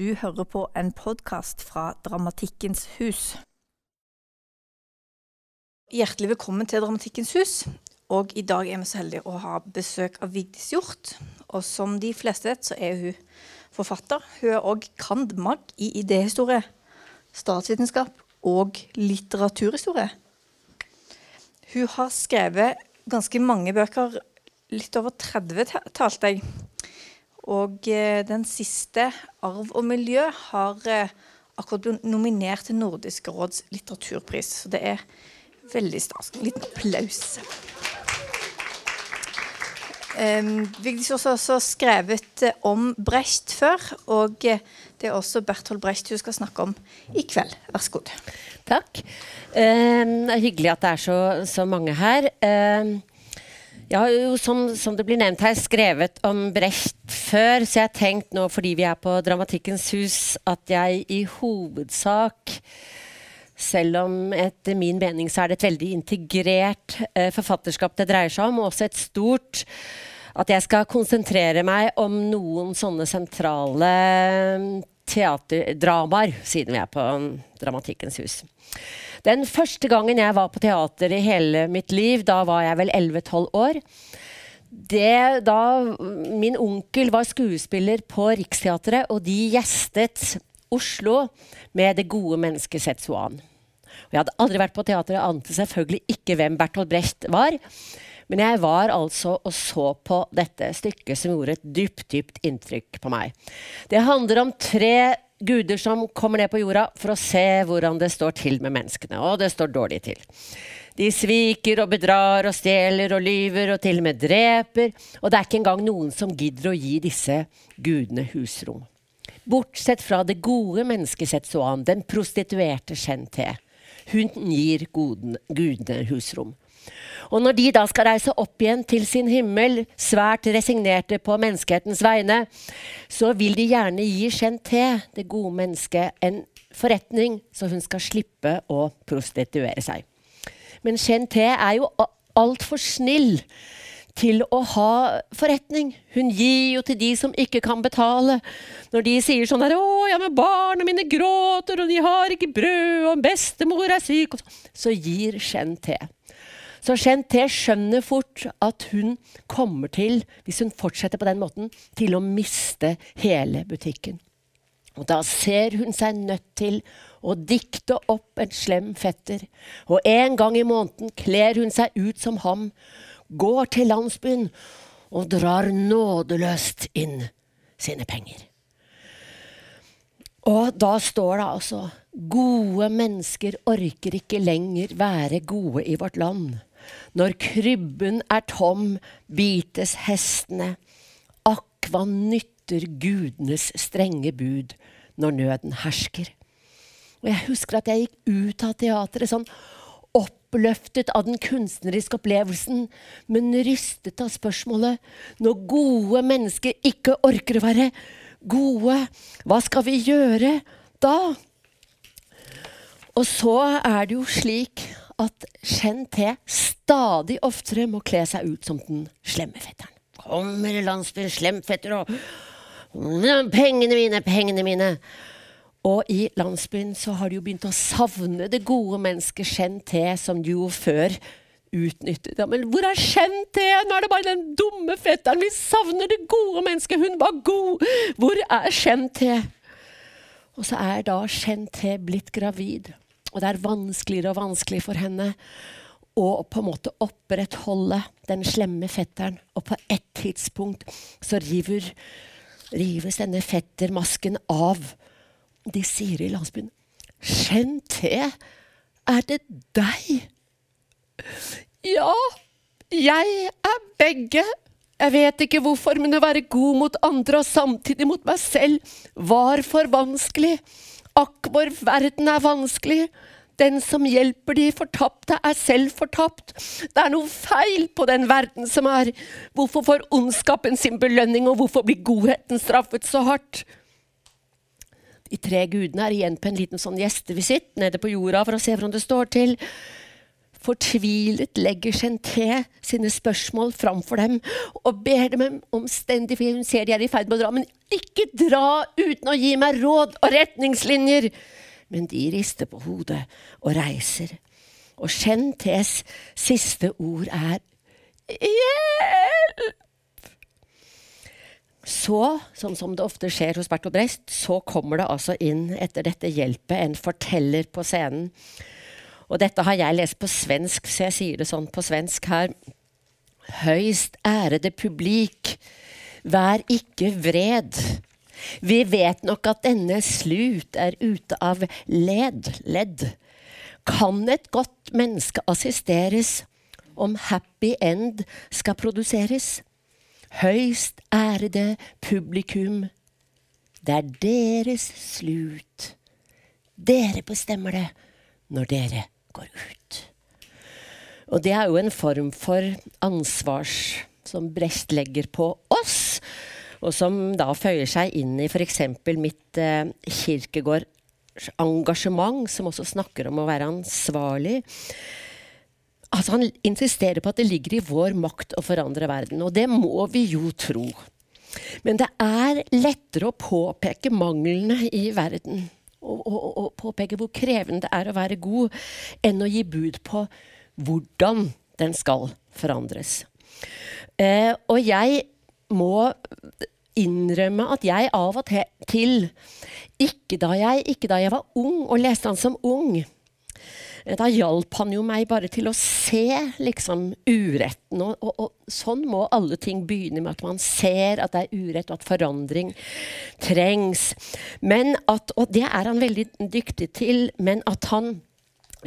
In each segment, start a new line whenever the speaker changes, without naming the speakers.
Du hører på en podkast fra Dramatikkens hus. Hjertelig velkommen til Dramatikkens hus. Og i dag er vi så heldige å ha besøk av Vigdis Hjort. Og som de fleste vet, så er hun forfatter. Hun er òg cand.mag. i idéhistorie, statsvitenskap og litteraturhistorie. Hun har skrevet ganske mange bøker, litt over 30 talte jeg. Og eh, den siste, 'Arv og miljø', har eh, akkurat blitt nominert til Nordisk råds litteraturpris. Så det er veldig stas. En liten applaus. Um, Vigdis har også skrevet uh, om Brecht før, og uh, det er også Berthold Brecht hun skal snakke om i kveld. Vær så god.
Takk. Uh, hyggelig at det er så, så mange her. Jeg har jo, som, som, det blir nevnt her, skrevet om Brecht før, så jeg har tenkt nå, fordi vi er på Dramatikkens hus, at jeg i hovedsak selv om etter min mening så er det et veldig integrert eh, forfatterskap det dreier seg om, og også et stort At jeg skal konsentrere meg om noen sånne sentrale mm, teaterdramaer, siden vi er på Dramatikkens hus. Den første gangen jeg var på teater i hele mitt liv, da var jeg vel 11-12 år. Det, da min onkel var skuespiller på Riksteatret, og de gjestet Oslo med det gode mennesket Setsuan. Og jeg hadde aldri vært på teater og ante selvfølgelig ikke hvem Bertolt Brecht var. Men jeg var altså og så på dette stykket som gjorde et dypt, dypt inntrykk på meg. Det handler om tre guder som kommer ned på jorda for å se hvordan det står til med menneskene. Og det står dårlig til. De sviker og bedrar og stjeler og lyver og til og med dreper. Og det er ikke engang noen som gidder å gi disse gudene husrom. Bortsett fra det gode mennesket Setsuan, den prostituerte Shen-Te. Hun gir gudene husrom. Og når de da skal reise opp igjen til sin himmel, svært resignerte på menneskehetens vegne, så vil de gjerne gi Shen-Te, det gode mennesket, en forretning, så hun skal slippe å prostituere seg. Men Shen-Te er jo altfor snill til å ha forretning. Hun gir jo til de som ikke kan betale. Når de sier sånn her 'Å, ja, men barna mine gråter, og de har ikke brød, og bestemor er syk', så gir Shen te. Så Shen te skjønner fort at hun kommer til, hvis hun fortsetter på den måten, til å miste hele butikken. Og da ser hun seg nødt til å dikte opp en slem fetter. Og en gang i måneden kler hun seg ut som ham går til landsbyen og drar nådeløst inn sine penger. Og da står det altså Gode mennesker orker ikke lenger være gode i vårt land. Når krybben er tom, bites hestene. Akk, hva nytter gudenes strenge bud når nøden hersker? Og jeg husker at jeg gikk ut av teatret sånn oppløftet av den kunstneriske opplevelsen, men rystet av spørsmålet når gode mennesker ikke orker å være gode, hva skal vi gjøre da? Og så er det jo slik at Chen Te stadig oftere må kle seg ut som den slemme fetteren. Kommer landsbyen slemfetter og Pengene mine, pengene mine! Og i landsbyen så har de jo begynt å savne det gode mennesket Chen Te, som de jo før utnyttet. Ja, men hvor er Chen Te? Nå er det bare den dumme fetteren. Vi savner det gode mennesket. Hun var god. Hvor er Chen Te? Og så er da Chen Te blitt gravid. Og det er vanskeligere og vanskelig for henne å på en måte opprettholde den slemme fetteren. Og på et tidspunkt så river, rives denne fettermasken av de sier i landsbyen Shen-Te, er det deg? Ja, jeg er begge. Jeg vet ikke hvorfor, men å være god mot andre og samtidig mot meg selv var for vanskelig. Akk, vår verden er vanskelig. Den som hjelper de fortapte, er selv fortapt. Det er noe feil på den verden som er. Hvorfor får ondskapen sin belønning, og hvorfor blir godheten straffet så hardt? De tre gudene er igjen på en liten sånn gjestevisitt nede på jorda for å se hvordan det står til. Fortvilet legger Genté sine spørsmål framfor dem og ber dem omstendig, for hun ser de er i ferd med å dra, men ikke dra uten å gi meg råd og retningslinjer. Men de rister på hodet og reiser. Og Gentés siste ord er hjelp! Så, sånn som det ofte skjer hos Bertolt Brecht, så kommer det altså inn etter dette hjelpet en forteller på scenen og dette har jeg lest på svensk, så jeg sier det sånn på svensk her. Høyst ærede publik, vær ikke vred. Vi vet nok at denne slut er ute av led, ledd. Kan et godt menneske assisteres om happy end skal produseres? Høyst ærede publikum, det er deres slut. Dere bestemmer det når dere går ut. Og det er jo en form for ansvars som Brecht legger på oss, og som da føyer seg inn i f.eks. mitt eh, kirkegårdsengasjement, som også snakker om å være ansvarlig. Altså Han insisterer på at det ligger i vår makt å forandre verden, og det må vi jo tro. Men det er lettere å påpeke manglene i verden og, og, og, påpeke hvor krevende det er å være god, enn å gi bud på hvordan den skal forandres. Eh, og jeg må innrømme at jeg av og til, ikke da jeg, ikke da jeg var ung og leste han som ung, da hjalp han jo meg bare til å se liksom uretten. Og, og, og, sånn må alle ting begynne med at man ser at det er urett, og at forandring trengs. Men at, og det er han veldig dyktig til, men at han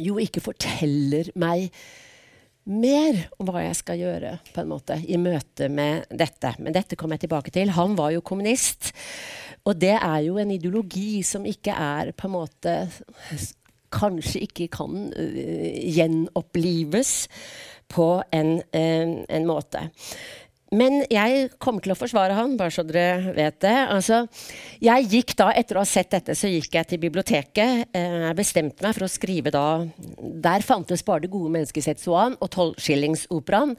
jo ikke forteller meg mer om hva jeg skal gjøre på en måte, i møte med dette. Men dette kommer jeg tilbake til. Han var jo kommunist. Og det er jo en ideologi som ikke er på en måte kanskje ikke kan uh, gjenopplives på en, uh, en, måte. Men jeg kommer til å forsvare han, bare så dere vet det. Altså, jeg gikk da, Etter å ha sett dette, så gikk jeg til biblioteket. Eh, jeg bestemte meg for å skrive da Der fantes bare Det gode mennesket Setsuan og Tolvskillingsoperaen.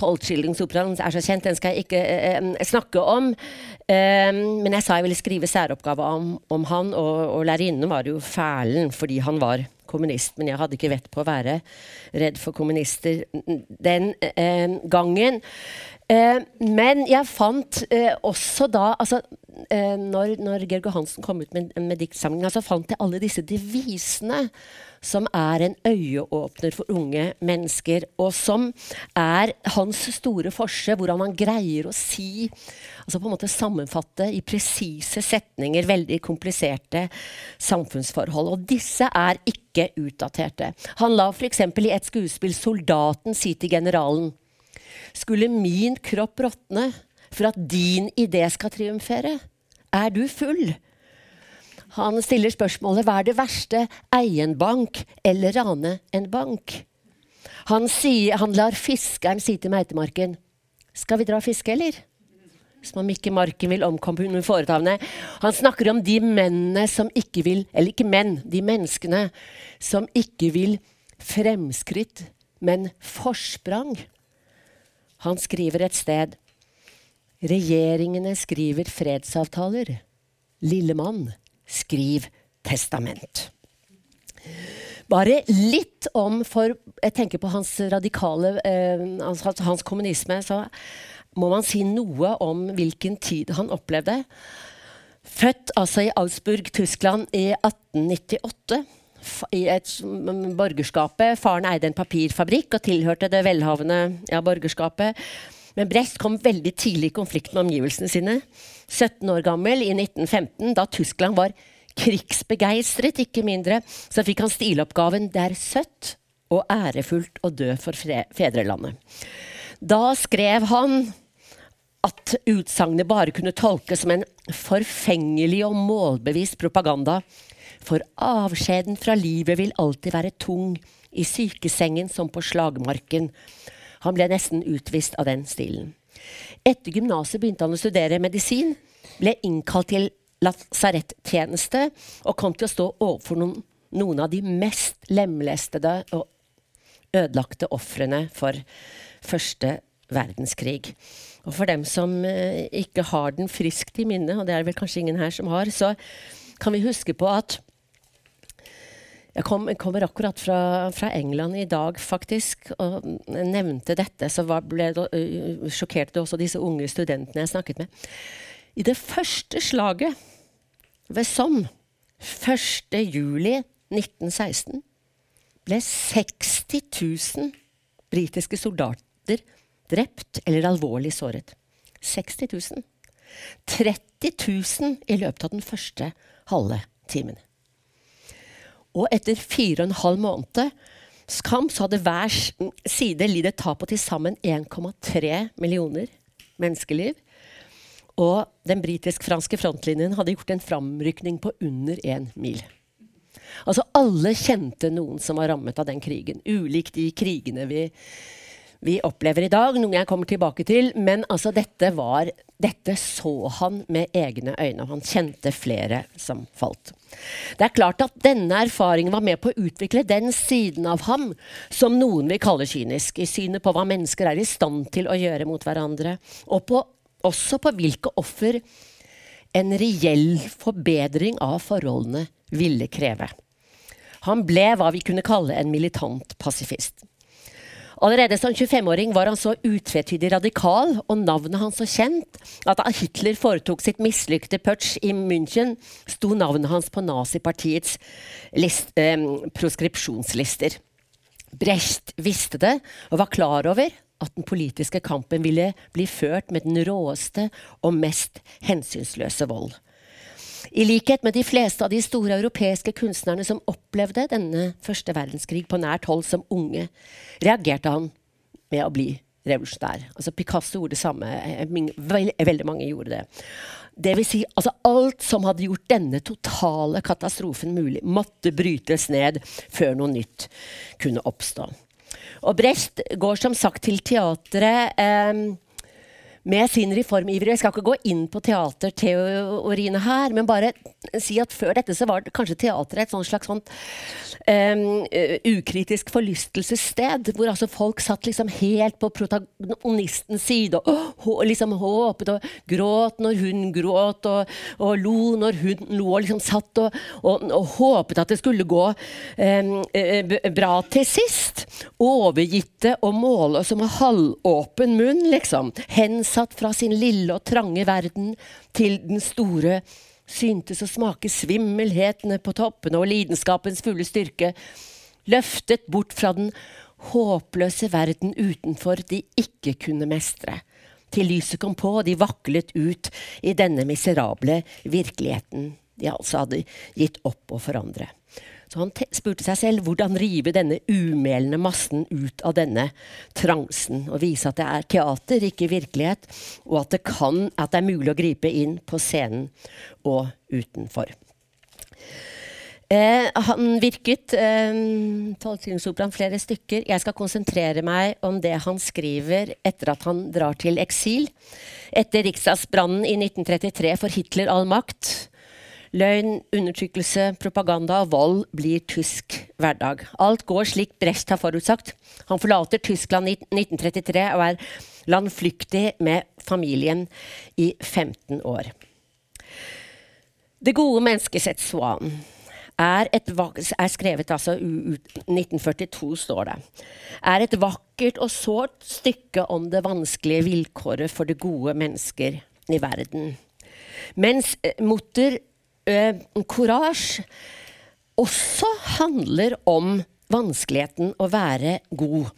Tolvskillingsoperaen er så kjent, den skal jeg ikke eh, snakke om. Eh, men jeg sa jeg ville skrive særoppgave om, om han, og, og lærerinnen var jo fælen fordi han var kommunist. Men jeg hadde ikke vett på å være redd for kommunister den eh, gangen. Eh, men jeg fant eh, også da altså, eh, Når, når Georg Hansen kom ut med, med diktsamlinga, så fant jeg alle disse devisene som er en øyeåpner for unge mennesker, og som er hans store forse, hvordan han greier å si altså på en måte Sammenfatte i presise setninger veldig kompliserte samfunnsforhold. Og disse er ikke utdaterte. Han la f.eks. i et skuespill soldaten si til generalen Skulle min kropp råtne for at din idé skal triumfere? Er du full? Han stiller spørsmålet hva er det verste, eie en bank eller rane en bank? Han, sier, han lar fiskeren si til meitemarken skal vi dra og fiske, eller? Som om ikke marken vil omkomme foretavene. Han snakker om de mennene som ikke vil Eller ikke menn, de menneskene som ikke vil fremskritt, men forsprang. Han skriver et sted Regjeringene skriver fredsavtaler. Lille mann skriv testament. Bare litt om For jeg tenker på hans radikale eh, hans, hans, kommunisme. Så må man si noe om hvilken tid han opplevde. Født altså i Augsburg, Tyskland i 1898 i et borgerskapet. Faren eide en papirfabrikk og tilhørte det velhavende ja, borgerskapet. Men Brecht kom veldig tidlig i konflikt med omgivelsene sine. 17 år gammel i 1915, da Tyskland var krigsbegeistret, ikke mindre, så fikk han stiloppgaven 'Det er søtt og ærefullt å dø for fedrelandet'. Da skrev han at utsagnet bare kunne tolkes som en forfengelig og målbevisst propaganda. For avskjeden fra livet vil alltid være tung, i sykesengen som på slagmarken. Han ble nesten utvist av den stilen. Etter gymnaset begynte han å studere medisin, ble innkalt til lasarettjeneste og kom til å stå overfor noen, noen av de mest lemlestede og ødelagte ofrene for første verdenskrig. Og for dem som eh, ikke har den friskt i minne, og det er vel kanskje ingen her som har, så kan vi huske på at jeg, kom, jeg kommer akkurat fra, fra, England i dag, faktisk, og nevnte dette. Så var, ble uh, sjokkerte det også disse unge studentene jeg snakket med. I det første slaget ved Somme, 1. juli 1916, ble 60 000 britiske soldater drept eller alvorlig såret. 60 000. 30 000 i løpet av den første halve timen. Og etter fire og en halv måned kamp så hadde hver side lidd et tap på til sammen 1,3 millioner menneskeliv. Og den britisk-franske frontlinjen hadde gjort en framrykning på under én mil. Altså Alle kjente noen som var rammet av den krigen. Ulikt de krigene vi vi opplever i dag, noe jeg kommer tilbake til. Men altså, dette var Dette så han med egne øyne. Han kjente flere som falt. Det er klart at denne erfaringen var med på å utvikle den siden av ham som noen vil kalle kynisk, i synet på hva mennesker er i stand til å gjøre mot hverandre, og på, også på hvilke offer en reell forbedring av forholdene ville kreve. Han ble hva vi kunne kalle en militant pasifist. Allerede som 25-åring var han så utvetydig radikal og navnet hans så kjent at da Hitler foretok sitt mislykkede putsch i München, sto navnet hans på nazipartiets eh, proskripsjonslister. Brecht visste det og var klar over at den politiske kampen ville bli ført med den råeste og mest hensynsløse vold. I likhet med de fleste av de store europeiske kunstnerne som opplevde denne første verdenskrig på nært hold som unge, reagerte han med å bli revolusjonær. Altså Picasso gjorde det samme. Veldig mange gjorde det. Det vil si, altså alt som hadde gjort denne totale katastrofen mulig, måtte brytes ned før noe nytt kunne oppstå. Og Brecht går som sagt til teatret eh, med sin reformiver. Jeg skal ikke gå inn på teaterteoriene her, men bare si at før dette så var kanskje teateret et slags sånt um, ukritisk forlystelsessted, hvor altså folk satt liksom helt på protagonistens side og, og liksom håpet og gråt når hun gråt, og, og lo når hun lo, og liksom satt og, og håpet at det skulle gå um, bra til sist. Overgitte og målløse med halvåpen munn, liksom. Hens hensatt fra sin lille og trange verden til den store, syntes å smake svimmelhetene på toppene og lidenskapens fulle styrke, løftet bort fra den håpløse verden utenfor de ikke kunne mestre. Til lyset kom på, og de vaklet ut i denne miserable virkeligheten de altså hadde gitt opp å forandre. Så han spurte seg selv hvordan rive denne umelende massen ut av denne transen og vise at det er teater, ikke virkelighet, og at det, kan, at det er mulig å gripe inn på scenen og utenfor. Eh, han virket eh, flere stykker. Jeg skal konsentrere meg om det han skriver etter at han drar til eksil. Etter riksdagsbrannen i 1933 får Hitler all makt. Løgn, undertrykkelse, propaganda og vold blir tysk hverdag. Alt går slik Brecht har forutsagt. Han forlater Tyskland i 1933 og er landflyktig med familien i 15 år. Det gode mennesket sett Swan er, et, er skrevet altså i 1942, står det. Er et vakkert og sårt stykke om det vanskelige vilkåret for det gode mennesker i verden. Mens eh, Mutter courage også handler om vanskeligheten å være god.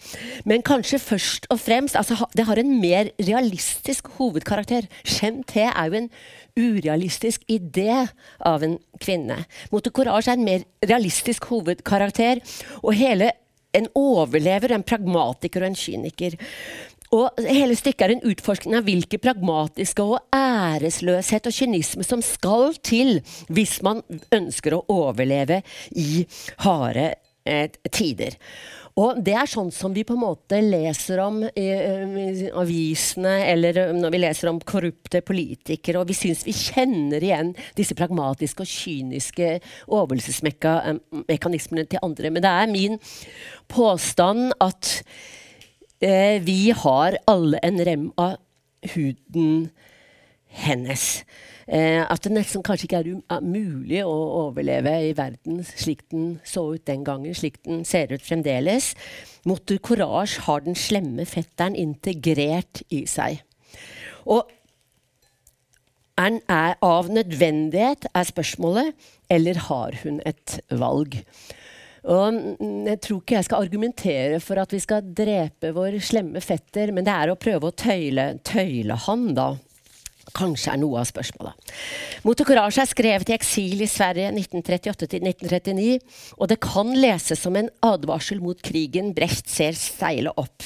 Men kanskje først og fremst altså, Det har en mer realistisk hovedkarakter. Shem-T er jo en urealistisk idé av en kvinne. Mote Courage er en mer realistisk hovedkarakter. Og hele en overlever, en pragmatiker og en kyniker. Og hele stykket er en utforskning av hvilke pragmatiske og æresløshet og kynisme som skal til hvis man ønsker å overleve i harde eh, tider. Og det er sånn som vi på en måte leser om i, i avisene, eller når vi leser om korrupte politikere, og vi syns vi kjenner igjen disse pragmatiske og kyniske overlevelsesmekanismene til andre. Men det er min påstand at eh, vi har alle en rem av huden hennes. Eh, at det nesten kanskje ikke er mulig å overleve i verden slik den så ut den gangen, slik den ser ut fremdeles. Motor Courage har den slemme fetteren integrert i seg. Og er, er av nødvendighet, er spørsmålet, eller har hun et valg? Og jeg tror ikke jeg skal argumentere for at vi skal drepe vår slemme fetter, men det er å prøve å tøyle, tøyle han, da kanskje er noe av spørsmålet. Motor Courage er skrevet i eksil i Sverige 1938-1939, og det kan leses som en advarsel mot krigen Brecht ser seile opp.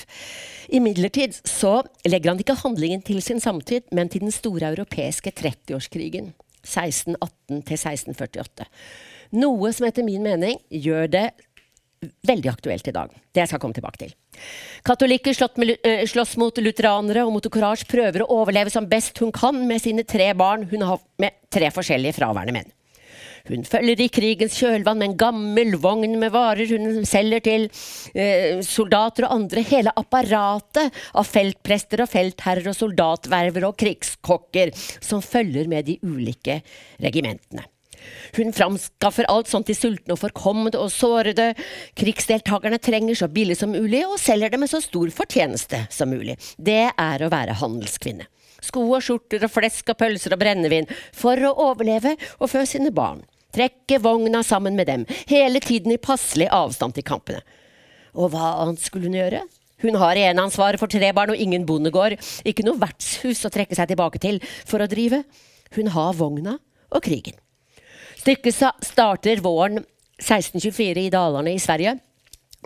Imidlertid så legger han ikke handlingen til sin samtid, men til den store europeiske 30-årskrigen. 1618 1648. Noe som etter min mening gjør det veldig aktuelt i dag. Det jeg skal komme tilbake til. Katolikker eh, slåss mot lutheranere, og Motor Courage prøver å overleve som best hun kan med sine tre barn hun har med tre forskjellige fraværende menn. Hun følger i krigens kjølvann med en gammel vogn med varer hun selger til eh, soldater og andre. Hele apparatet av feltprester og feltherrer og soldatverver og krigskokker som følger med de ulike regimentene. Hun framskaffer alt sånt til sultne og forkommede og sårede krigsdeltakerne trenger så billig som mulig, og selger det med så stor fortjeneste som mulig. Det er å være handelskvinne. Sko og skjorter og flesk og pølser og brennevin for å overleve og fø sine barn. Trekke vogna sammen med dem, hele tiden i passelig avstand til kampene. Og hva annet skulle hun gjøre? Hun har eneansvaret for tre barn og ingen bondegård, ikke noe vertshus å trekke seg tilbake til for å drive. Hun har vogna og krigen. Stykket starter våren 1624 i Dalarne i Sverige.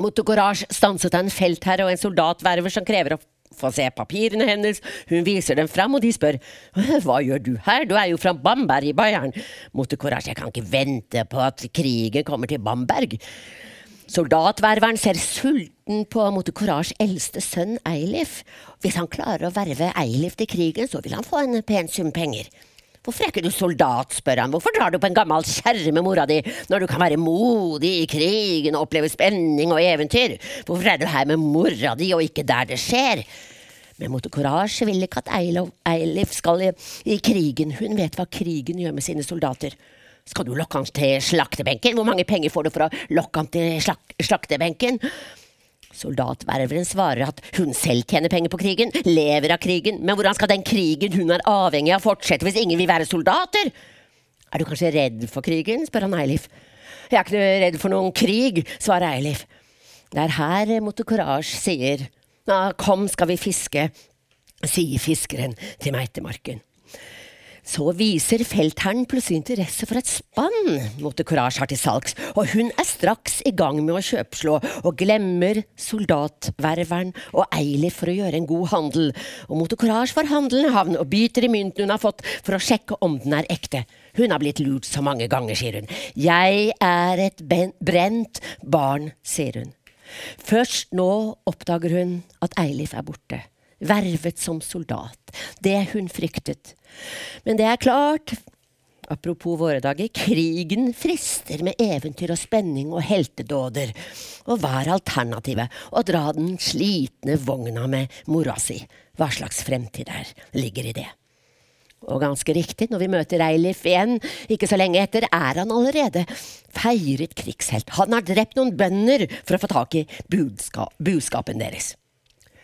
Mot Courage stanset en feltherre og en soldatverver som krever å få se papirene hennes. Hun viser dem fram, og de spør hva gjør du her, du er jo fra Bamberg i Bayern. Mot jeg kan ikke vente på at krigen kommer til Bamberg. Soldatververen ser sulten på Mote eldste sønn Eilif. Hvis han klarer å verve Eilif til krigen, så vil han få en pen sum penger. Hvorfor er ikke du soldat, spør han. Hvorfor drar du på en gammel kjerre med mora di, når du kan være modig i krigen og oppleve spenning og eventyr? Hvorfor er du her med mora di og ikke der det skjer? Men mot korasje vil ikke at Eilif skal i, krigen. Hun vet hva krigen gjør med sine soldater. Skal du lokke han til slaktebenken? Hvor mange penger får du for å lokke han til slak slaktebenken? Soldatververen svarer at hun selv tjener penger på krigen, lever av krigen, men hvordan skal den krigen hun er avhengig av fortsette hvis ingen vil være soldater? Er du kanskje redd for krigen? spør han Eilif. Jeg er ikke redd for noen krig, svarer Eilif. Det er her Motte Courage sier, kom skal vi fiske, sier fiskeren til meitemarken. Så viser feltherren plutselig interesse for et spann Mote Courage har til salgs, og hun er straks i gang med å kjøpslå, og glemmer soldatververen og Eilif for å gjøre en god handel. Og Mote Courage får handelen havn og biter i mynten hun har fått for å sjekke om den er ekte. Hun har blitt lurt så mange ganger, sier hun. Jeg er et brent barn, sier hun. Først nå oppdager hun at Eilif er borte vervet som soldat. Det hun fryktet. Men det er klart, apropos våre dager, krigen frister med eventyr og spenning og heltedåder. Og hva er alternativet? Å dra den slitne vogna med mora si. Hva slags fremtid der ligger i det? Og ganske riktig, når vi møter Eilif igjen, ikke så lenge etter, er han allerede feiret krigshelt. Han har drept noen bønder for å få tak i budskap, budskapen deres.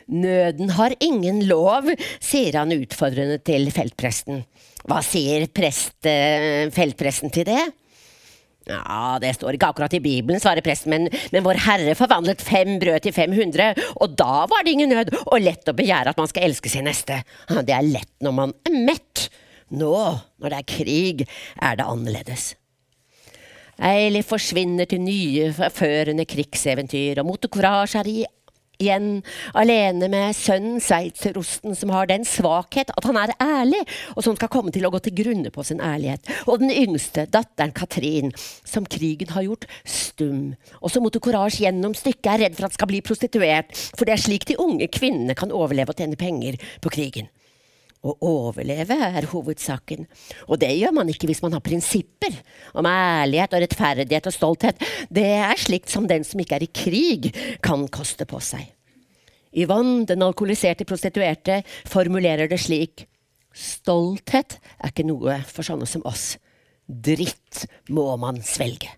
Nøden har ingen lov, sier han utfordrende til feltpresten. Hva sier prest, eh, feltpresten til det? Ja, det står ikke akkurat i Bibelen, svarer presten, men, men Vår Herre forvandlet fem brød til 500, og da var det ingen nød, og lett å begjære at man skal elske sin neste. Det er lett når man er mett. Nå, når det er krig, er det annerledes. Eilif forsvinner til nye, førende krigseventyr, og Motocourage er i igjen alene med sønnen sveitserosten, som har den svakhet at han er ærlig, og som skal komme til å gå til grunne på sin ærlighet. Og den yngste, datteren Katrin, som krigen har gjort stum, og som mot courage gjennom stykket er redd for at skal bli prostituert, for det er slik de unge kvinnene kan overleve og tjene penger på krigen. Å overleve er hovedsaken, og det gjør man ikke hvis man har prinsipper om ærlighet og rettferdighet og stolthet. Det er slikt som den som ikke er i krig, kan koste på seg. Yvonne, den alkoholiserte prostituerte, formulerer det slik. Stolthet er ikke noe for sånne som oss. Dritt må man svelge.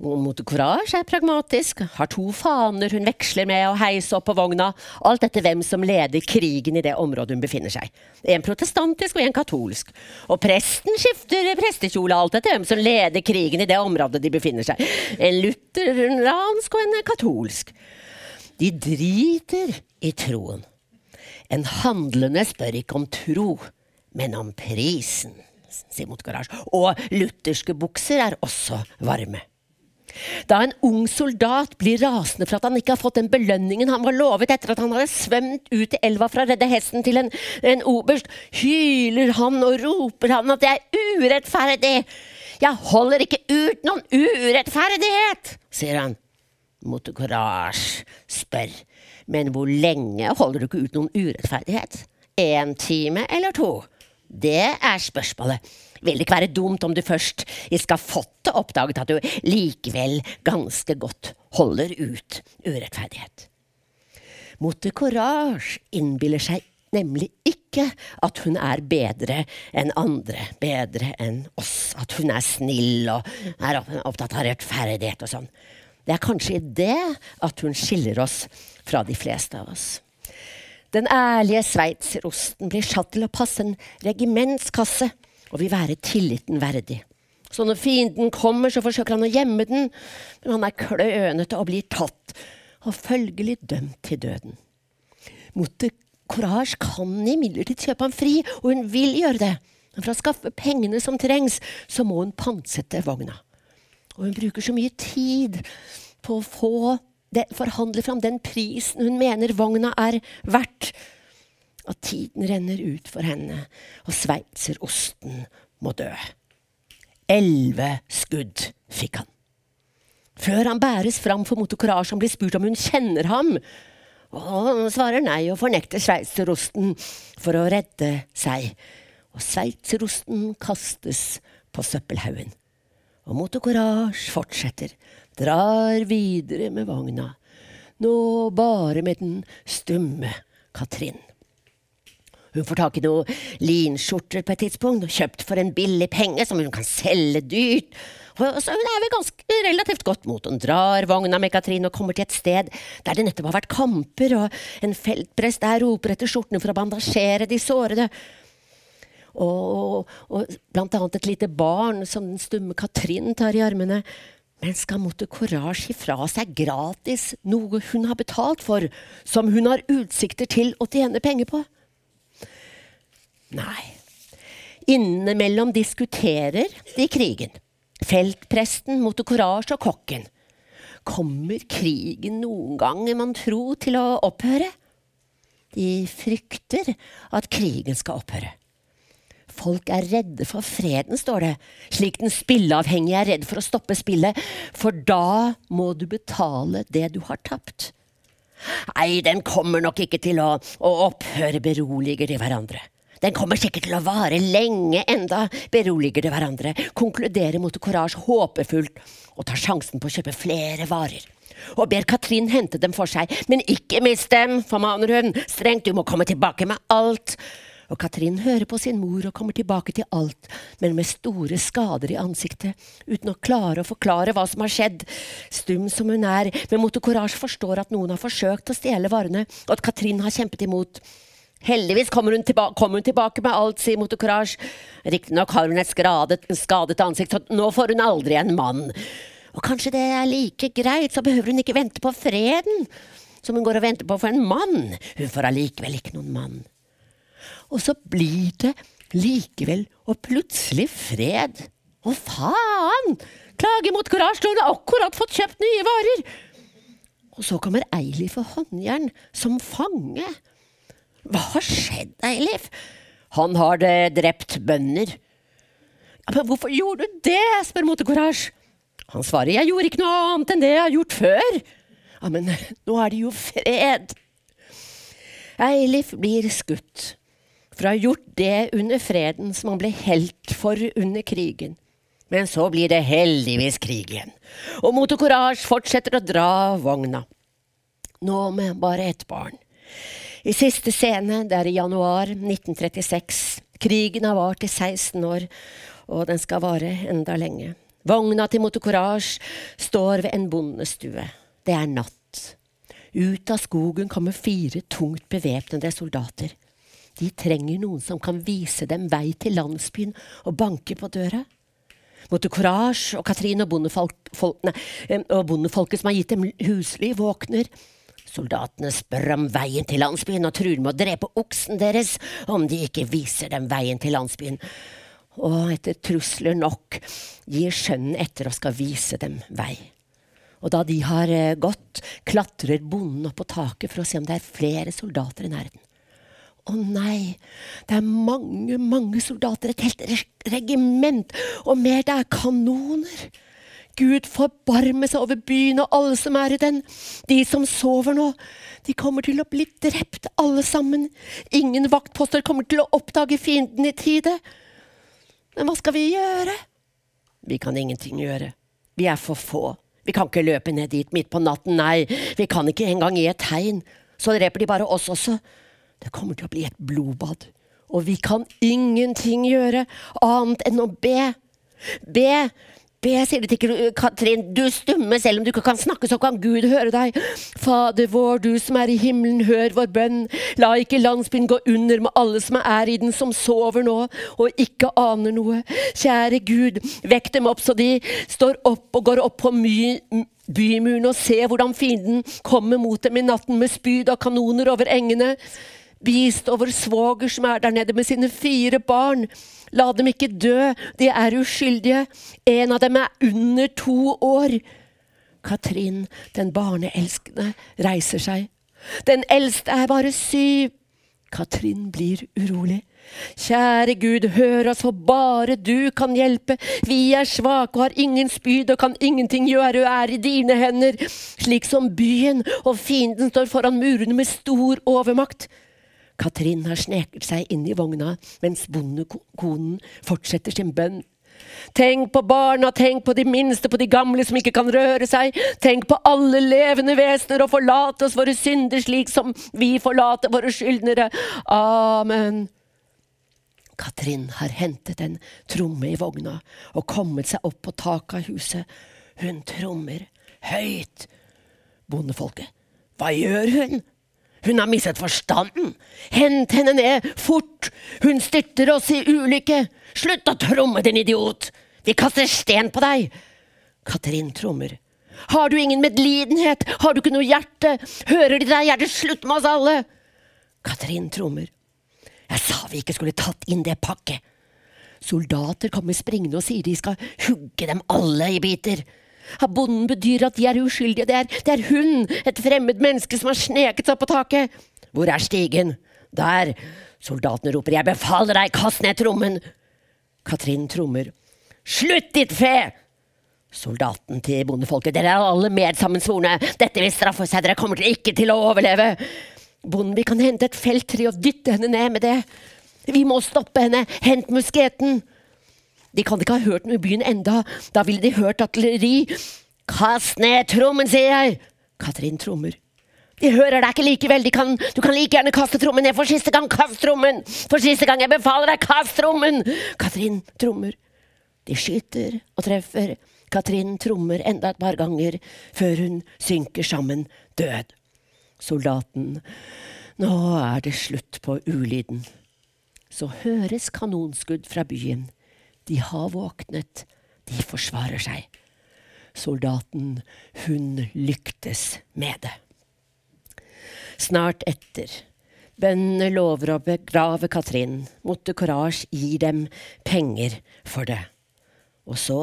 Motocourage er pragmatisk, har to faner hun veksler med å heise opp på vogna, alt etter hvem som leder krigen i det området hun befinner seg. En protestantisk og en katolsk. Og presten skifter prestekjole alt etter hvem som leder krigen i det området de befinner seg. En lutheransk og en katolsk. De driter i troen. En handlende spør ikke om tro, men om prisen, sier Motocourage. Og lutherske bukser er også varme. Da en ung soldat blir rasende for at han ikke har fått den belønningen han var lovet etter at han hadde svømt ut i elva for å redde hesten til en, en oberst, hyler han og roper han at det er urettferdig. Jeg holder ikke ut noen urettferdighet, sier han. Motocourage spør, men hvor lenge holder du ikke ut noen urettferdighet? En time eller to? Det er spørsmålet. Vil det ikke være dumt om du først i skafottet oppdaget at du likevel ganske godt holder ut urettferdighet? Mote Courage innbiller seg nemlig ikke at hun er bedre enn andre, bedre enn oss, at hun er snill og er opptatt av rettferdighet og sånn. Det er kanskje i det at hun skiller oss fra de fleste av oss. Den ærlige sveitserosten blir satt til å passe en regimentskasse og vil være tilliten verdig. Så når fienden kommer, så forsøker han å gjemme den, men han er klønete og blir tatt, og følgelig dømt til døden. Motte Courage kan imidlertid kjøpe ham fri, og hun vil gjøre det. Men for å skaffe pengene som trengs, så må hun pantsette vogna. Og hun bruker så mye tid på å forhandle fram den prisen hun mener vogna er verdt at tiden renner ut for henne, og sveitserosten må dø. Elleve skudd fikk han. Før han bæres fram for motocourage han blir spurt om hun kjenner ham. Og han svarer nei og fornekter sveitserosten for å redde seg. Og sveitserosten kastes på søppelhaugen. Og motocourage fortsetter, drar videre med vogna. Nå bare med den stumme Katrin. Hun får tak i noen linskjorter på et tidspunkt, kjøpt for en billig penge som hun kan selge dyrt. Så hun er vel ganske relativt godt mot. Hun drar vogna med Katrin og kommer til et sted der det nettopp har vært kamper, og en feltprest der roper etter skjortene for å bandasjere de sårede. Og, og, blant annet et lite barn som den stumme Katrin tar i armene. Men skal måtte Courage gi fra seg gratis noe hun har betalt for, som hun har utsikter til å tjene penger på? Nei. Innimellom diskuterer de krigen. Feltpresten mot courage og kokken. Kommer krigen noen gang, man tro, til å opphøre? De frykter at krigen skal opphøre. Folk er redde for freden, står det, slik den spilleavhengige er redd for å stoppe spillet, for da må du betale det du har tapt. Nei, den kommer nok ikke til å, å opphøre, beroliger de hverandre. Den kommer sikkert til å vare lenge enda, beroliger de hverandre, konkluderer mot Courage håpefullt og tar sjansen på å kjøpe flere varer. Og ber Katrin hente dem for seg, men ikke mist dem, formaner hun strengt, du må komme tilbake med alt. Og Katrin hører på sin mor og kommer tilbake til alt, men med store skader i ansiktet, uten å klare å forklare hva som har skjedd. Stum som hun er, men Moto Courage forstår at noen har forsøkt å stjele varene, og at Katrin har kjempet imot. Heldigvis kommer hun, kom hun, tilbake med alt, sier Motocourage. Riktignok har hun et skadet, skadet ansikt, så nå får hun aldri en mann. Og kanskje det er like greit, så behøver hun ikke vente på freden som hun går og venter på for en mann. Hun får allikevel ikke noen mann. Og så blir det likevel og plutselig fred. Å, faen! Klage mot Courage hun har akkurat fått kjøpt nye varer! Og så kommer Eilif og Håndjern som fange. Hva har skjedd, Eilif? Han har det drept bønder. Ja, men hvorfor gjorde du det? spør Motecourage. Han svarer jeg gjorde ikke noe annet enn det jeg har gjort før. Ja, men nå er det jo fred. Eilif blir skutt for å ha gjort det under freden som han ble helt for under krigen. Men så blir det heldigvis krig igjen, og Motocourage fortsetter å dra vogna. Nå med bare ett barn. I siste scene, det er i januar 1936. Krigen har vart i 16 år, og den skal vare enda lenge. Vogna til Motocourage står ved en bondestue. Det er natt. Ut av skogen kommer fire tungt bevæpnede soldater. De trenger noen som kan vise dem vei til landsbyen og banke på døra. Motocourage og Katrin folk, og bondefolket som har gitt dem husly, våkner. Soldatene spør om veien til landsbyen og truer med å drepe oksen deres om de ikke viser dem veien til landsbyen. Og etter trusler nok gir skjønnen etter og skal vise dem vei. Og da de har eh, gått, klatrer bonden opp på taket for å se om det er flere soldater i nærheten. Å nei, det er mange, mange soldater, et helt regiment, og mer, det er kanoner. Gud forbarme seg over byen og alle som er i den. De som sover nå, de kommer til å bli drept, alle sammen. Ingen vaktposter kommer til å oppdage fienden i tide. Men hva skal vi gjøre? Vi kan ingenting gjøre. Vi er for få. Vi kan ikke løpe ned dit midt på natten, nei, vi kan ikke engang gi et tegn. Så dreper de bare oss også. Det kommer til å bli et blodbad. Og vi kan ingenting gjøre annet enn å be. Be Be, sier du til Katrin, du stumme, selv om du ikke kan snakke, så kan Gud høre deg. Fader vår, du som er i himmelen, hør vår bønn. La ikke landsbyen gå under med alle som er i den, som sover nå og ikke aner noe. Kjære Gud, vekk dem opp så de står opp og går opp på my bymuren og ser hvordan fienden kommer mot dem i natten med spyd og kanoner over engene. Bistå vår svoger som er der nede med sine fire barn. La dem ikke dø, de er uskyldige. En av dem er under to år. Katrin, den barneelskende, reiser seg. Den eldste er bare syv. Katrin blir urolig. Kjære Gud, hør oss, for bare du kan hjelpe. Vi er svake og har ingen spyd og kan ingenting gjøre og er i dine hender. Slik som byen og fienden står foran murene med stor overmakt. Katrin har sneket seg inn i vogna mens bondekonen fortsetter sin bønn. Tenk på barna, tenk på de minste, på de gamle som ikke kan røre seg. Tenk på alle levende vesener, og forlate oss våre synder slik som vi forlater våre skyldnere. Amen. Katrin har hentet en tromme i vogna og kommet seg opp på taket av huset. Hun trommer høyt. Bondefolket, hva gjør hun? Hun har mistet forstanden! Hent henne ned, fort! Hun styrter oss i ulykke! Slutt å tromme, din idiot! Vi kaster sten på deg! Katrin trommer. Har du ingen medlidenhet? Har du ikke noe hjerte? Hører de deg, er det slutt med oss alle? Katrin trommer. Jeg sa vi ikke skulle tatt inn det pakket. Soldater kommer springende og sier de skal hugge dem alle i biter. Har bonden bedyr at de er uskyldige. Det er, det er hun, et fremmed menneske, som har sneket seg opp på taket. Hvor er stigen? Der. Soldatene roper. Jeg befaler deg, kast ned trommen. Katrin trommer. Slutt, ditt fe! Soldaten til bondefolket. Dere er alle medsammensvorne. Dette vil straffe seg. Dere kommer til ikke til å overleve. Bonden, vi kan hente et felttre og dytte henne ned med det. Vi må stoppe henne. Hent musketen. De kan ikke ha hørt noe i byen enda. Da ville de hørt artilleri. Kast ned trommen, sier jeg! Katrin trommer. De hører deg ikke likevel. De kan, du kan like gjerne kaste trommen ned for siste gang. Kast trommen! For siste gang jeg befaler deg, kast trommen! Katrin trommer. De skyter og treffer. Katrin trommer enda et par ganger før hun synker sammen, død. Soldaten. Nå er det slutt på ulyden. Så høres kanonskudd fra byen. De har våknet. De forsvarer seg. Soldaten, hun lyktes med det. Snart etter. Bøndene lover å begrave Katrin. Motte Courage gir dem penger for det. Og så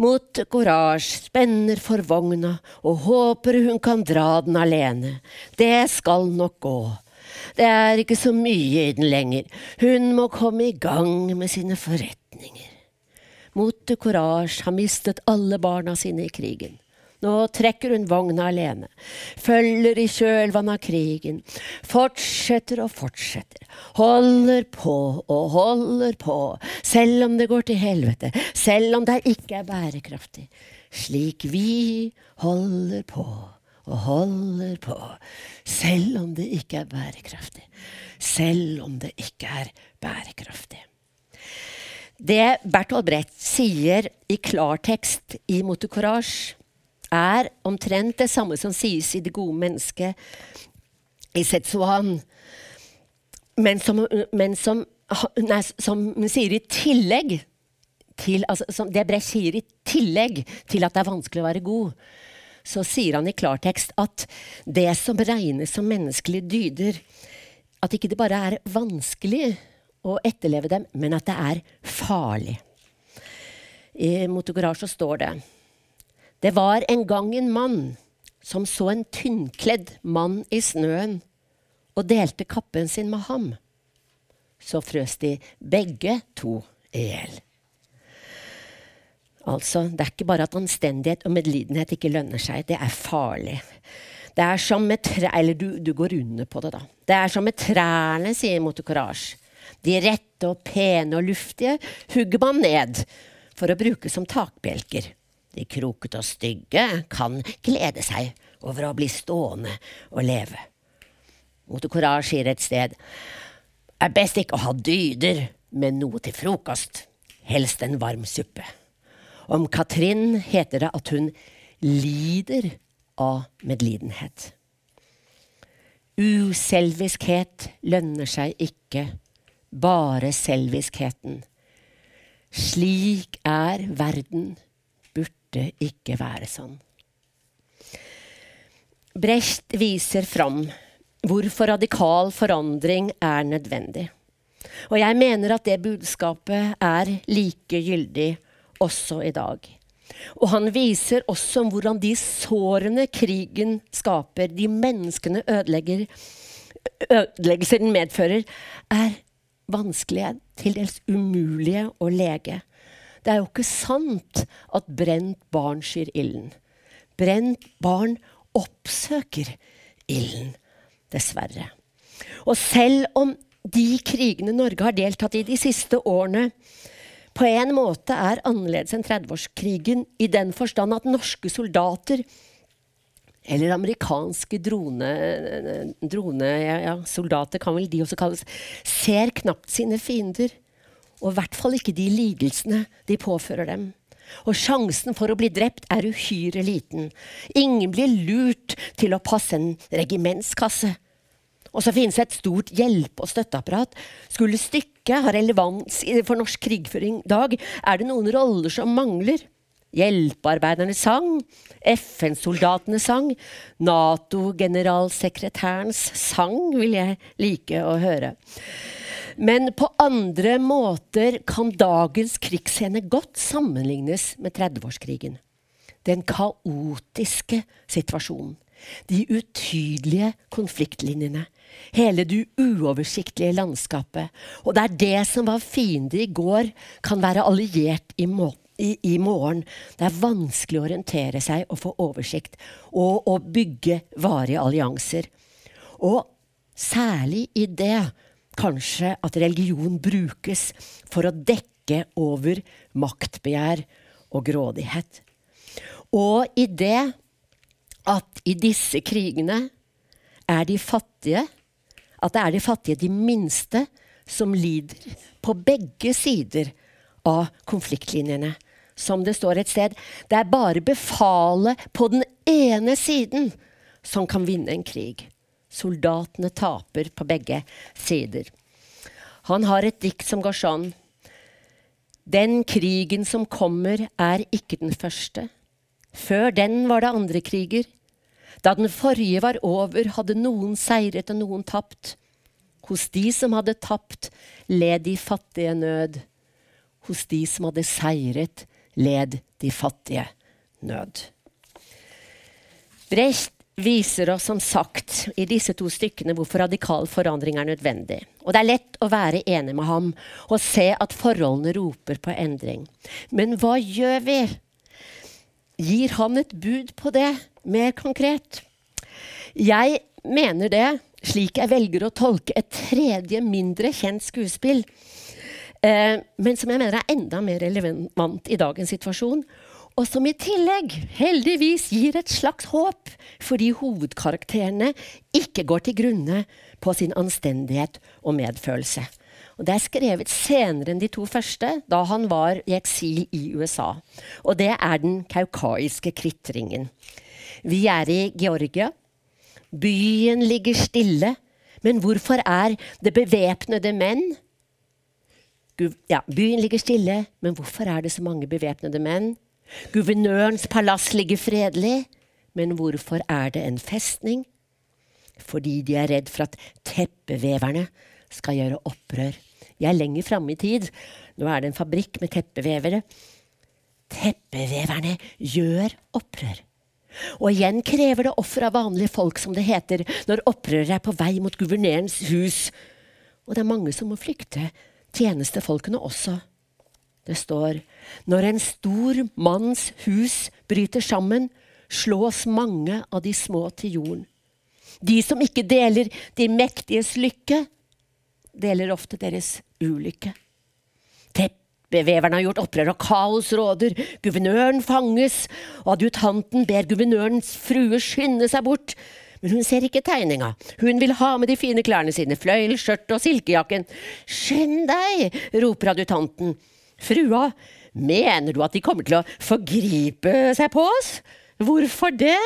Mot Courage spenner for vogna og håper hun kan dra den alene. Det skal nok gå. Det er ikke så mye i den lenger. Hun må komme i gang med sine forretninger. Mote Courage har mistet alle barna sine i krigen. Nå trekker hun vogna alene, følger i kjølvannet av krigen, fortsetter og fortsetter, holder på og holder på, selv om det går til helvete, selv om det ikke er bærekraftig, slik vi holder på og holder på, selv om det ikke er bærekraftig. Selv om det ikke er bærekraftig. Det Bertolt Brecht sier i klartekst i Motocourage, er omtrent det samme som sies i Det gode mennesket i Setsuan, men som, men som, nei, som sier i tillegg til, altså, Det Brecht sier i tillegg til at det er vanskelig å være god, så sier han i klartekst at det som regnes som menneskelige dyder, at ikke det bare er vanskelig å etterleve dem, men at det er farlig. I Motogarasje står det Det var en gang en mann som så en tynnkledd mann i snøen og delte kappen sin med ham. Så frøs de begge to i hjel. Altså, det er ikke bare at anstendighet og medlidenhet ikke lønner seg. Det er farlig. Det er som med tre... Eller du, du, går under på det, da. Det er som med trærne, sier Motocourage. De rette og pene og luftige hugger man ned for å bruke som takbjelker. De krokete og stygge kan glede seg over å bli stående og leve. Motocourage sier et sted er best ikke å ha dyder, men noe til frokost. Helst en varm suppe. Om Katrin heter det at hun lider av medlidenhet. Uselviskhet lønner seg ikke, bare selviskheten. Slik er verden, burde ikke være sånn. Brecht viser fram hvorfor radikal forandring er nødvendig. Og jeg mener at det budskapet er like gyldig også i dag. Og han viser også hvordan de sårene krigen skaper, de menneskene ødelegger, ødeleggelser den medfører, er vanskelige, til dels umulige å lege. Det er jo ikke sant at brent barn skyr ilden. Brent barn oppsøker ilden, dessverre. Og selv om de krigene Norge har deltatt i de siste årene, på en måte er annerledes enn 30-årskrigen i den forstand at norske soldater eller amerikanske drone, drone ja, ja, soldater kan vel de også kalles, ser knapt sine fiender. Og i hvert fall ikke de lidelsene de påfører dem. Og sjansen for å bli drept er uhyre liten. Ingen blir lurt til å passe en regimentskasse. Og så finnes et stort hjelpe- og støtteapparat. Skulle stykket ha relevans for norsk krigføring i dag, er det noen roller som mangler. Hjelpearbeiderne sang, FN-soldatene sang, Nato-generalsekretærens sang vil jeg like å høre. Men på andre måter kan dagens krigsscene godt sammenlignes med 30-årskrigen. Den kaotiske situasjonen. De utydelige konfliktlinjene. Hele det uoversiktlige landskapet. Og det er det som var fiende i går, kan være alliert i, må i, i morgen. Det er vanskelig å orientere seg og få oversikt. Og å bygge varige allianser. Og særlig i det kanskje at religion brukes for å dekke over maktbegjær og grådighet. Og i det at i disse krigene er de fattige at det er de fattige, de minste, som lider på begge sider av konfliktlinjene. Som det står et sted, det er bare befalet på den ene siden som kan vinne en krig. Soldatene taper på begge sider. Han har et dikt som går sånn. Den krigen som kommer, er ikke den første. Før den var det andre kriger. Da den forrige var over, hadde noen seiret og noen tapt. Hos de som hadde tapt, led de fattige nød. Hos de som hadde seiret, led de fattige nød. Brecht viser oss som sagt i disse to stykkene hvorfor radikal forandring er nødvendig. Og det er lett å være enig med ham og se at forholdene roper på endring. Men hva gjør vi? Gir han et bud på det, mer konkret? Jeg mener det, slik jeg velger å tolke et tredje, mindre kjent skuespill, men som jeg mener er enda mer relevant i dagens situasjon og som i tillegg heldigvis gir et slags håp, fordi hovedkarakterene ikke går til grunne på sin anstendighet og medfølelse. Og Det er skrevet senere enn de to første, da han var i eksil i USA. Og det er den kaukaiske kritringen. Vi er i Georgia. Byen ligger stille. Men hvorfor er det bevæpnede menn? Ja, byen ligger stille, men hvorfor er det så mange bevæpnede menn? Guvernørens palass ligger fredelig, men hvorfor er det en festning? Fordi de er redd for at teppeveverne skal gjøre opprør. Jeg er lenger framme i tid. Nå er det en fabrikk med teppevevere. Teppeveverne gjør opprør. Og igjen krever det offer av vanlige folk, som det heter, når opprøret er på vei mot guvernørens hus. Og det er mange som må flykte. Tjenestefolkene også. Det står når en stor manns hus bryter sammen, slås mange av de små til jorden. De som ikke deler de mektiges lykke, deler ofte deres ulykke. Teppeveverne har gjort opprør, og kaos råder. Guvernøren fanges, og adjutanten ber guvernørens frue skynde seg bort. Men hun ser ikke tegninga. Hun vil ha med de fine klærne sine, fløyel, skjørt og silkejakken. Skynd deg, roper adjutanten. Frua, mener du at de kommer til å forgripe seg på oss? Hvorfor det?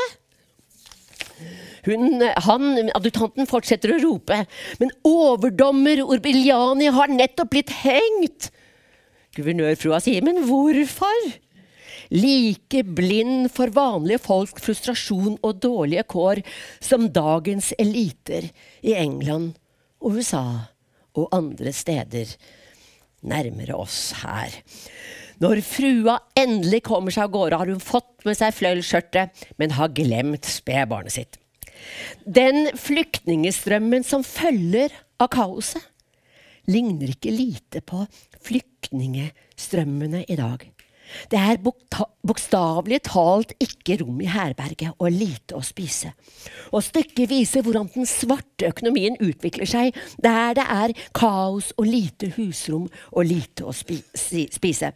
Hun, han, adjutanten fortsetter å rope, men overdommer Orbiliani har nettopp blitt hengt. Guvernørfrua sier, men hvorfor? Like blind for vanlige folks frustrasjon og dårlige kår som dagens eliter i England og USA og andre steder nærmere oss her. Når frua endelig kommer seg av gårde, har hun fått med seg fløyelsskjørtet, men har glemt spedbarnet sitt. Den flyktningestrømmen som følger av kaoset, ligner ikke lite på flyktningestrømmene i dag. Det er bokstavelig talt ikke rom i herberget og lite å spise. Og stykket viser hvordan den svarte økonomien utvikler seg der det er kaos og lite husrom og lite å spise.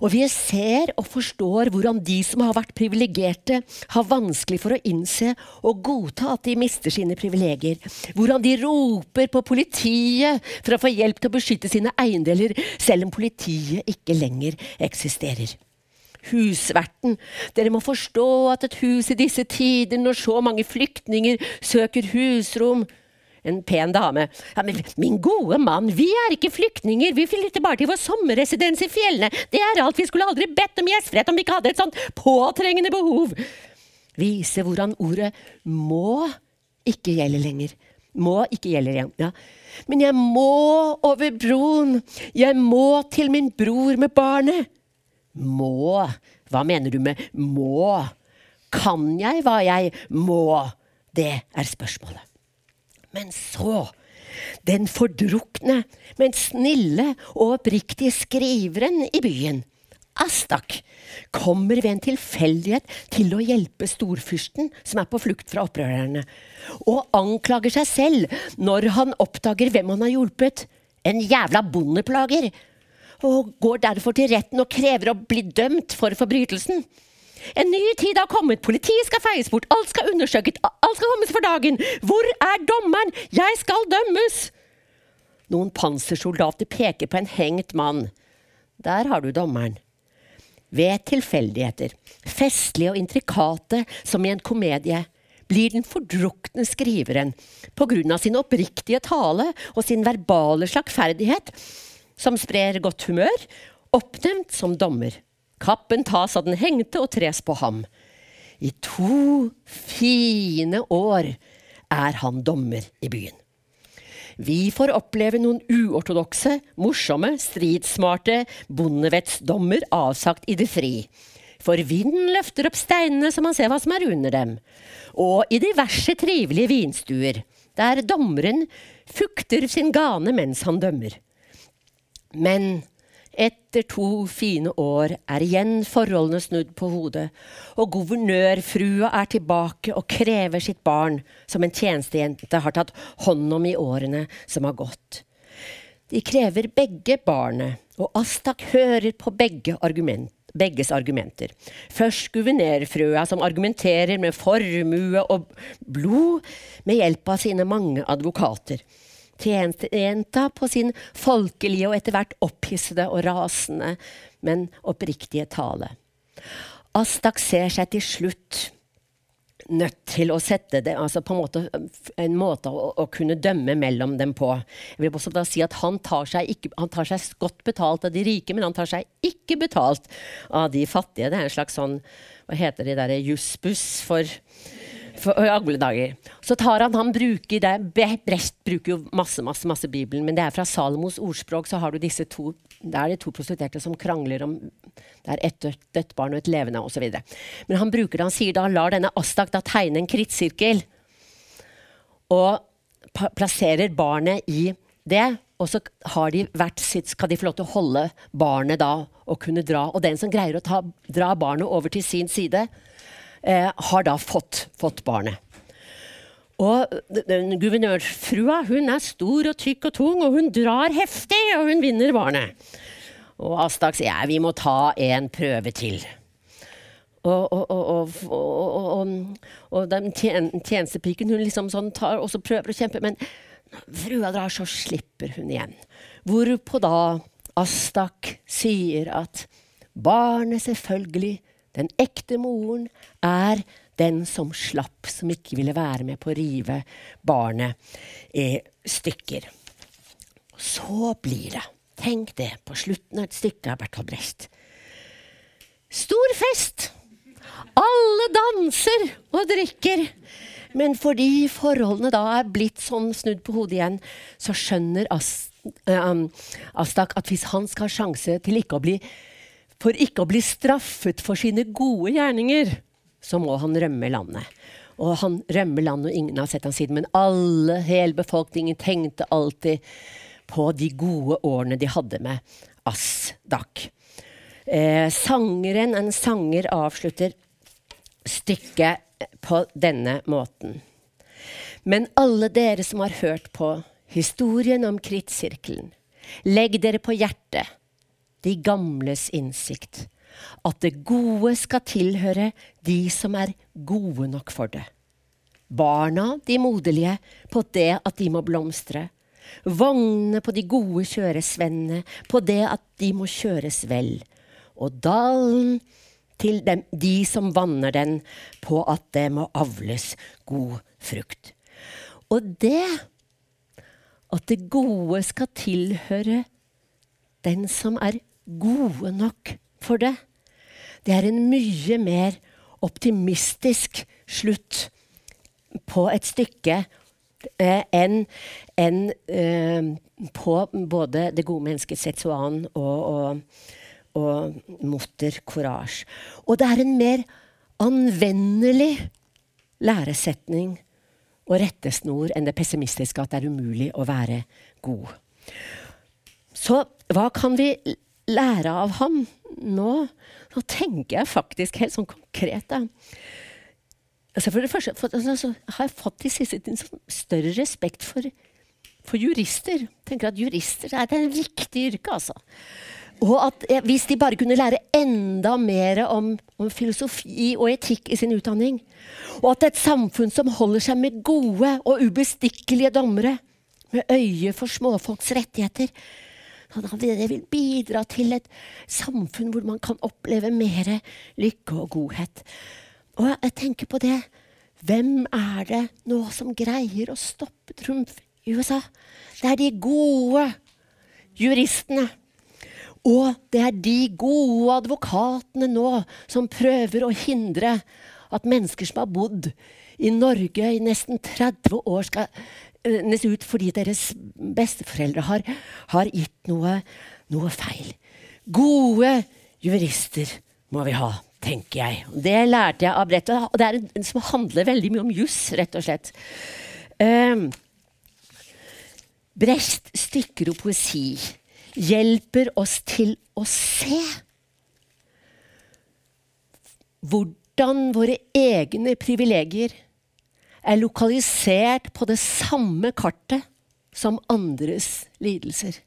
Og vi ser og forstår hvordan de som har vært privilegerte, har vanskelig for å innse og godta at de mister sine privilegier. Hvordan de roper på politiet for å få hjelp til å beskytte sine eiendeler, selv om politiet ikke lenger eksisterer husverten. Dere må forstå at et hus i disse tider, når så mange flyktninger søker husrom, en pen dame. Ja, men min gode mann, vi er ikke flyktninger, vi flytter bare til vår sommerresidens i fjellene. Det er alt, vi skulle aldri bedt om gjestfrihet om vi ikke hadde et sånt påtrengende behov. Vise hvordan ordet må ikke gjelder lenger. Må ikke gjelder igjen. Ja. Men jeg må over broen, jeg må til min bror med barnet. Må, hva mener du med må? Kan jeg hva jeg må? Det er spørsmålet. Men så den fordrukne, men snille og oppriktige skriveren i byen, Astak, kommer ved en tilfeldighet til å hjelpe storfyrsten som er på flukt fra opprørerne, og anklager seg selv når han oppdager hvem han har hjulpet. En jævla bondeplager! Og går derfor til retten og krever å bli dømt for forbrytelsen. En ny tid har kommet, politiet skal feies bort, alt skal undersøkes, alt skal kommes for dagen. Hvor er dommeren? Jeg skal dømmes! Noen pansersoldater peker på en hengt mann. Der har du dommeren. Ved tilfeldigheter, festlige og intrikate som i en komedie, blir den fordrukne skriveren, på grunn av sin oppriktige tale og sin verbale slagferdighet, som sprer godt humør, oppnevnt som dommer. Kappen tas av den hengte og tres på ham. I to fine år er han dommer i byen. Vi får oppleve noen uortodokse, morsomme, stridsmarte bondevettsdommer avsagt i det fri. For vinden løfter opp steinene så man ser hva som er under dem. Og i diverse trivelige vinstuer, der dommeren fukter sin gane mens han dømmer. Men etter to fine år er igjen forholdene snudd på hodet, og guvernørfrua er tilbake og krever sitt barn, som en tjenestejente har tatt hånd om i årene som har gått. De krever begge barnet, og Astak hører på begge argument, begges argumenter. Først guvernørfrua, som argumenterer med formue og blod med hjelp av sine mange advokater tjenestejenta på sin folkelige og etter hvert opphissede og rasende, men oppriktige tale. Astak ser seg til slutt nødt til å sette det altså på en måte, en måte å, å, kunne dømme mellom dem på. Jeg vil også da si at han tar, ikke, han tar, seg godt betalt av de rike, men han tar seg ikke betalt av de fattige. Det er en slags sånn Hva heter det derre jussbuss for for, alle dager. Så tar han, han bruker det, Brecht bruker jo masse masse, masse Bibelen, men det er fra Salomos ordspråk. Så har du disse to det er de to prostituerte som krangler om det er et dødt barn og et levende osv. Men han bruker det, han sier da lar denne Astak da tegne en krittsirkel. Og plasserer barnet i det. Og så har de hvert sitt, skal de få lov til å holde barnet da og kunne dra. Og den som greier å ta, dra barnet over til sin side, eh, har da fått, fått barnet. Og Guvernørfrua hun er stor og tykk og tung, og hun drar heftig, og hun vinner barnet. Og Astak sier ja, vi må ta en prøve til. Og, og, og, og den tjenestepiken hun liksom sånn tar, og så prøver å kjempe, men frua drar, så slipper hun igjen. Hvorpå da Astak sier at barnet selvfølgelig den ekte moren er den som slapp, som ikke ville være med på å rive barnet i stykker. Så blir det, tenk det, på slutten av et stykke av Bertolt Brecht. Stor fest! Alle danser og drikker. Men fordi forholdene da er blitt sånn snudd på hodet igjen, så skjønner Astak at hvis han skal ha sjanse til ikke å bli for ikke å bli straffet for sine gode gjerninger, så må han rømme landet. Og han rømmer landet, og ingen har sett han siden. Men alle, hele befolkningen, tenkte alltid på de gode årene de hadde med Asdak. Eh, sangeren, en sanger, avslutter stykket på denne måten. Men alle dere som har hørt på historien om krittsirkelen, legg dere på hjertet de gamles innsikt. At det gode skal tilhøre de som er gode nok for det. Barna, de moderlige, på det at de må blomstre. Vognene på de gode kjøresvennene, på det at de må kjøres vel. Og dalen til dem, de som vanner den, på at det må avles god frukt. Og det, at det gode skal tilhøre den som er gode nok for det. Det er en mye mer optimistisk slutt på et stykke eh, enn en, eh, på både Det gode mennesket Setsuan og, og, og Motter Courage. Og det er en mer anvendelig læresetning og rettesnor enn det pessimistiske at det er umulig å være god. Så hva kan vi lære av ham nå, så tenker jeg faktisk helt sånn konkret. Altså for det første for, altså, har jeg fått i siste tiden sånn større respekt for, for jurister. tenker at Jurister er et viktig yrke, altså. Og at eh, hvis de bare kunne lære enda mer om, om, filosofi og etikk i sin utdanning, og at et samfunn som holder seg med gode og ubestikkelige dommere, med øye for småfolks rettigheter, det vil bidra til et samfunn hvor man kan oppleve mer lykke og godhet. Og jeg tenker på det. Hvem er det nå som greier å stoppe Trump i USA? Det er de gode juristene. Og det er de gode advokatene nå som prøver å hindre at mennesker som har bodd i Norge i nesten 30 år, skal ut fordi deres besteforeldre har, har gitt noe, noe feil. Gode jurister må vi ha, tenker jeg. Det lærte jeg av brettet, og det er en som handler veldig mye om juss, rett og slett. Um, Brecht stykker og poesi hjelper oss til å se hvordan våre egne privilegier er lokalisert på det samme kartet som andres lidelser.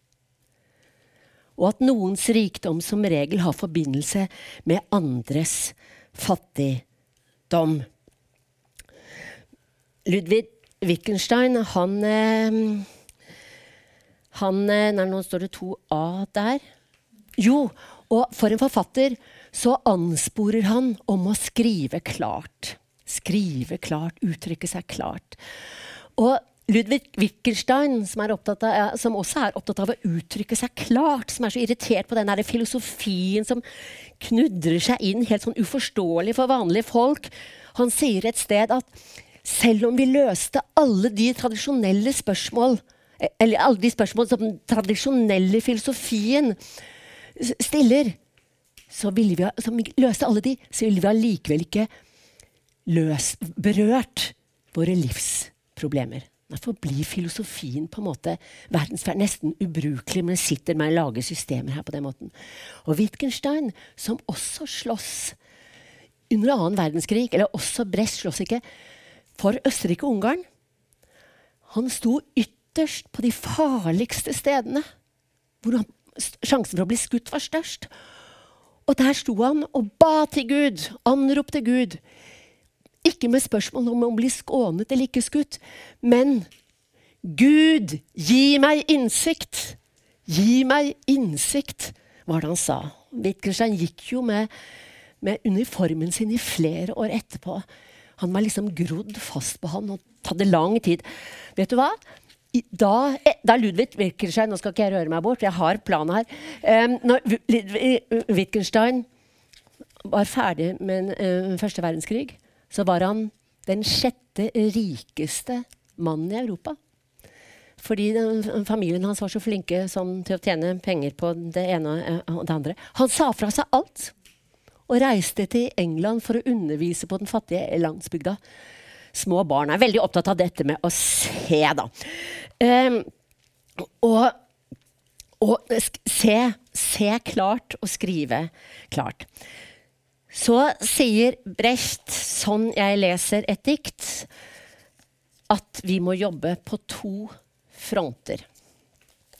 Og at noens rikdom som regel har forbindelse med andres fattigdom. Ludvig Wittgenstein, han, eh, han eh, Nei, nå står det to A der. Jo, og for en forfatter så ansporer han om å skrive klart. Skrive klart, uttrykke seg klart. Og Ludvig Wittgenstein, som, av, som, også er opptatt av å uttrykke seg klart, som er så irritert på den der filosofien som knudrer seg inn helt sånn uforståelig for vanlige folk, han sier et sted at selv om vi løste alle de tradisjonelle spørsmål eller alle de spørsmål som den tradisjonelle filosofien stiller, så ville vi, som vi løste alle de, så ville vi allikevel ikke løs, berørt våre livsproblemer. Derfor blir filosofien på en måte verdensferd nesten ubrukelig, men sitter med å lage systemer her på den måten. Og Wittgenstein, som også slåss under annen verdenskrig, eller også Brest slåss ikke, for Østerrike og Ungarn, han sto ytterst på de farligste stedene, hvor han, sjansen for å bli skutt var størst. Og der sto han og ba til Gud, anropte Gud. Ikke med spørsmål om å bli skånet eller ikke skutt, men Gud, gi meg innsikt! Gi meg innsikt, var det han sa. Wittgenstein gikk jo med, med, uniformen sin i flere år etterpå. Han var liksom grodd fast på han og hadde lang tid. Vet du hva? da, eh, da, Ludvig Wittgenstein Nå skal ikke jeg røre meg bort, jeg har planen her. Um, når Wittgenstein var ferdig med uh, første verdenskrig, så var han den sjette rikeste mannen i Europa. Fordi familien hans var så flinke sånn, til å tjene penger på det ene og det andre. Han sa fra seg alt og reiste til England for å undervise på den fattige landsbygda små barn er veldig opptatt av dette med å se, da. Um, og, og se, se klart og skrive klart. Så sier Brecht, sånn jeg leser et dikt, at vi må jobbe på to fronter.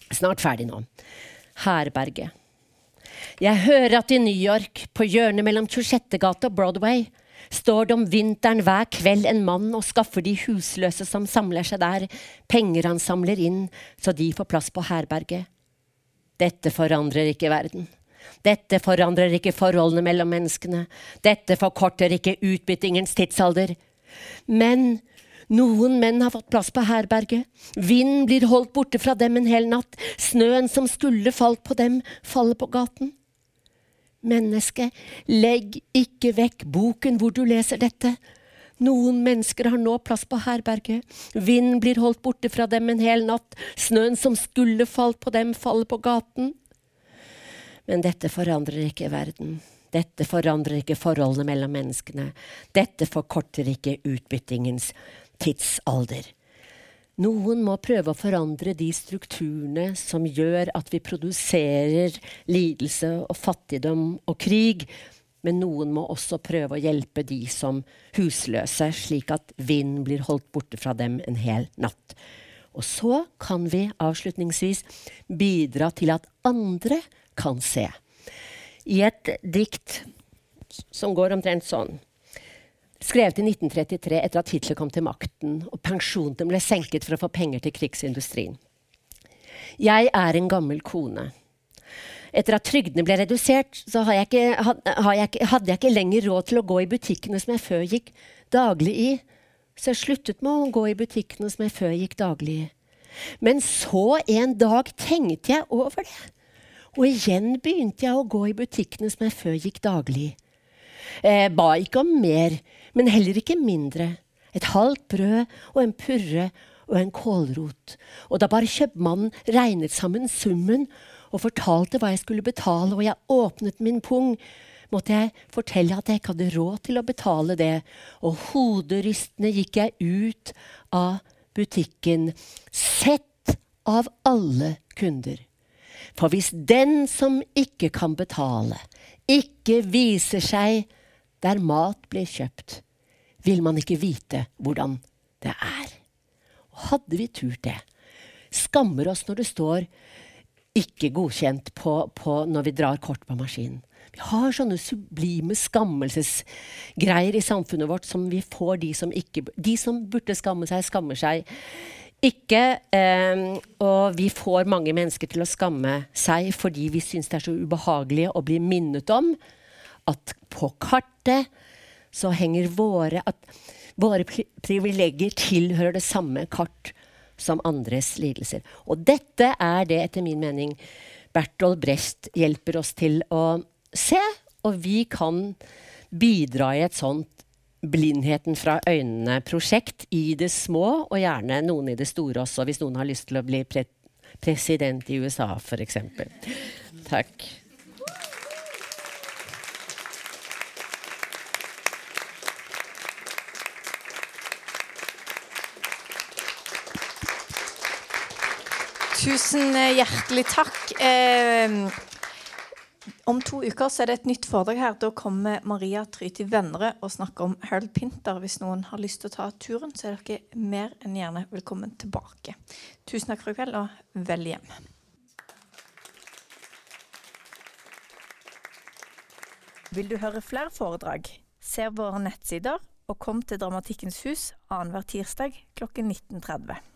Snart ferdig nå. Herberget. Jeg hører at i New York, på hjørnet mellom 26. gate og Broadway, står det om vinteren hver kveld en mann og skaffer de husløse som samler seg der, penger han samler inn så de får plass på herberget. Dette forandrer ikke verden. Dette forandrer ikke forholdene mellom menneskene. Dette forkorter ikke utbyttingens tidsalder. Men noen menn har fått plass på herberget. Vinden blir holdt borte fra dem en hel natt. Snøen som skulle falt på dem, faller på gaten. Menneske, legg ikke vekk boken hvor du leser dette. Noen mennesker har nå plass på herberget. Vinden blir holdt borte fra dem en hel natt. Snøen som skulle falt på dem, faller på gaten. Men dette forandrer ikke verden. Dette forandrer ikke forholdene mellom menneskene. Dette forkorter ikke utbyttingens tidsalder. Noen må prøve å forandre de strukturene som gjør at vi produserer lidelse og fattigdom og krig. Men noen må også prøve å hjelpe de som husløse, slik at vind blir holdt borte fra dem en hel natt. Og så kan vi avslutningsvis bidra til at andre kan se. I et dikt som går omtrent sånn skrevet i 1933 etter at Hitler kom til makten og pensjonene ble senket for å få penger til krigsindustrien. Jeg er en gammel kone. Etter at trygdene ble redusert, så jeg ikke, jeg, hadde jeg ikke lenger råd til å gå i butikkene som jeg før gikk daglig i. Så jeg sluttet med å gå i butikkene som jeg før gikk daglig i. Men så en dag tenkte jeg over det. Og igjen begynte jeg å gå i butikkene som jeg før gikk daglig. Jeg ba ikke om mer, men heller ikke mindre. Et halvt brød og en purre og en kålrot. Og da bare kjøpmannen regnet sammen summen og fortalte hva jeg skulle betale, og jeg åpnet min pung, måtte jeg fortelle at jeg ikke hadde råd til å betale det, og hoderystende gikk jeg ut av butikken, sett av alle kunder. For hvis den som ikke kan betale, ikke viser seg der mat blir kjøpt, vil man ikke vite hvordan det er. Hadde vi turt det, skammer oss når det står ikke godkjent på, på når vi drar kort på maskinen. Vi har sånne sublime skammelsesgreier i samfunnet vårt som vi får de som ikke De som burde skamme seg, skammer seg ikke. Eh, og vi får mange mennesker til å skamme seg fordi vi syns det er så ubehagelig å bli minnet om at på kartet så henger våre At våre privilegier tilhører det samme kart som andres lidelser. Og dette er det, etter min mening, Bertolt Brecht hjelper oss til å se. Og vi kan bidra i et sånt blindheten fra øynene-prosjekt i det små, og gjerne noen i det store også, hvis noen har lyst til å bli pre president i USA, f.eks. Takk.
Tusen hjertelig takk. Eh, om to uker så er det et nytt foredrag her. Da kommer Maria Tryti Vennerød og snakker om Harold Pinter. Hvis noen har lyst til å ta turen, så er dere mer enn gjerne velkommen tilbake. Tusen takk for i kveld, og vel hjem. Vil du høre flere foredrag? Se våre nettsider, og kom til Dramatikkens hus annenhver tirsdag klokken 19.30.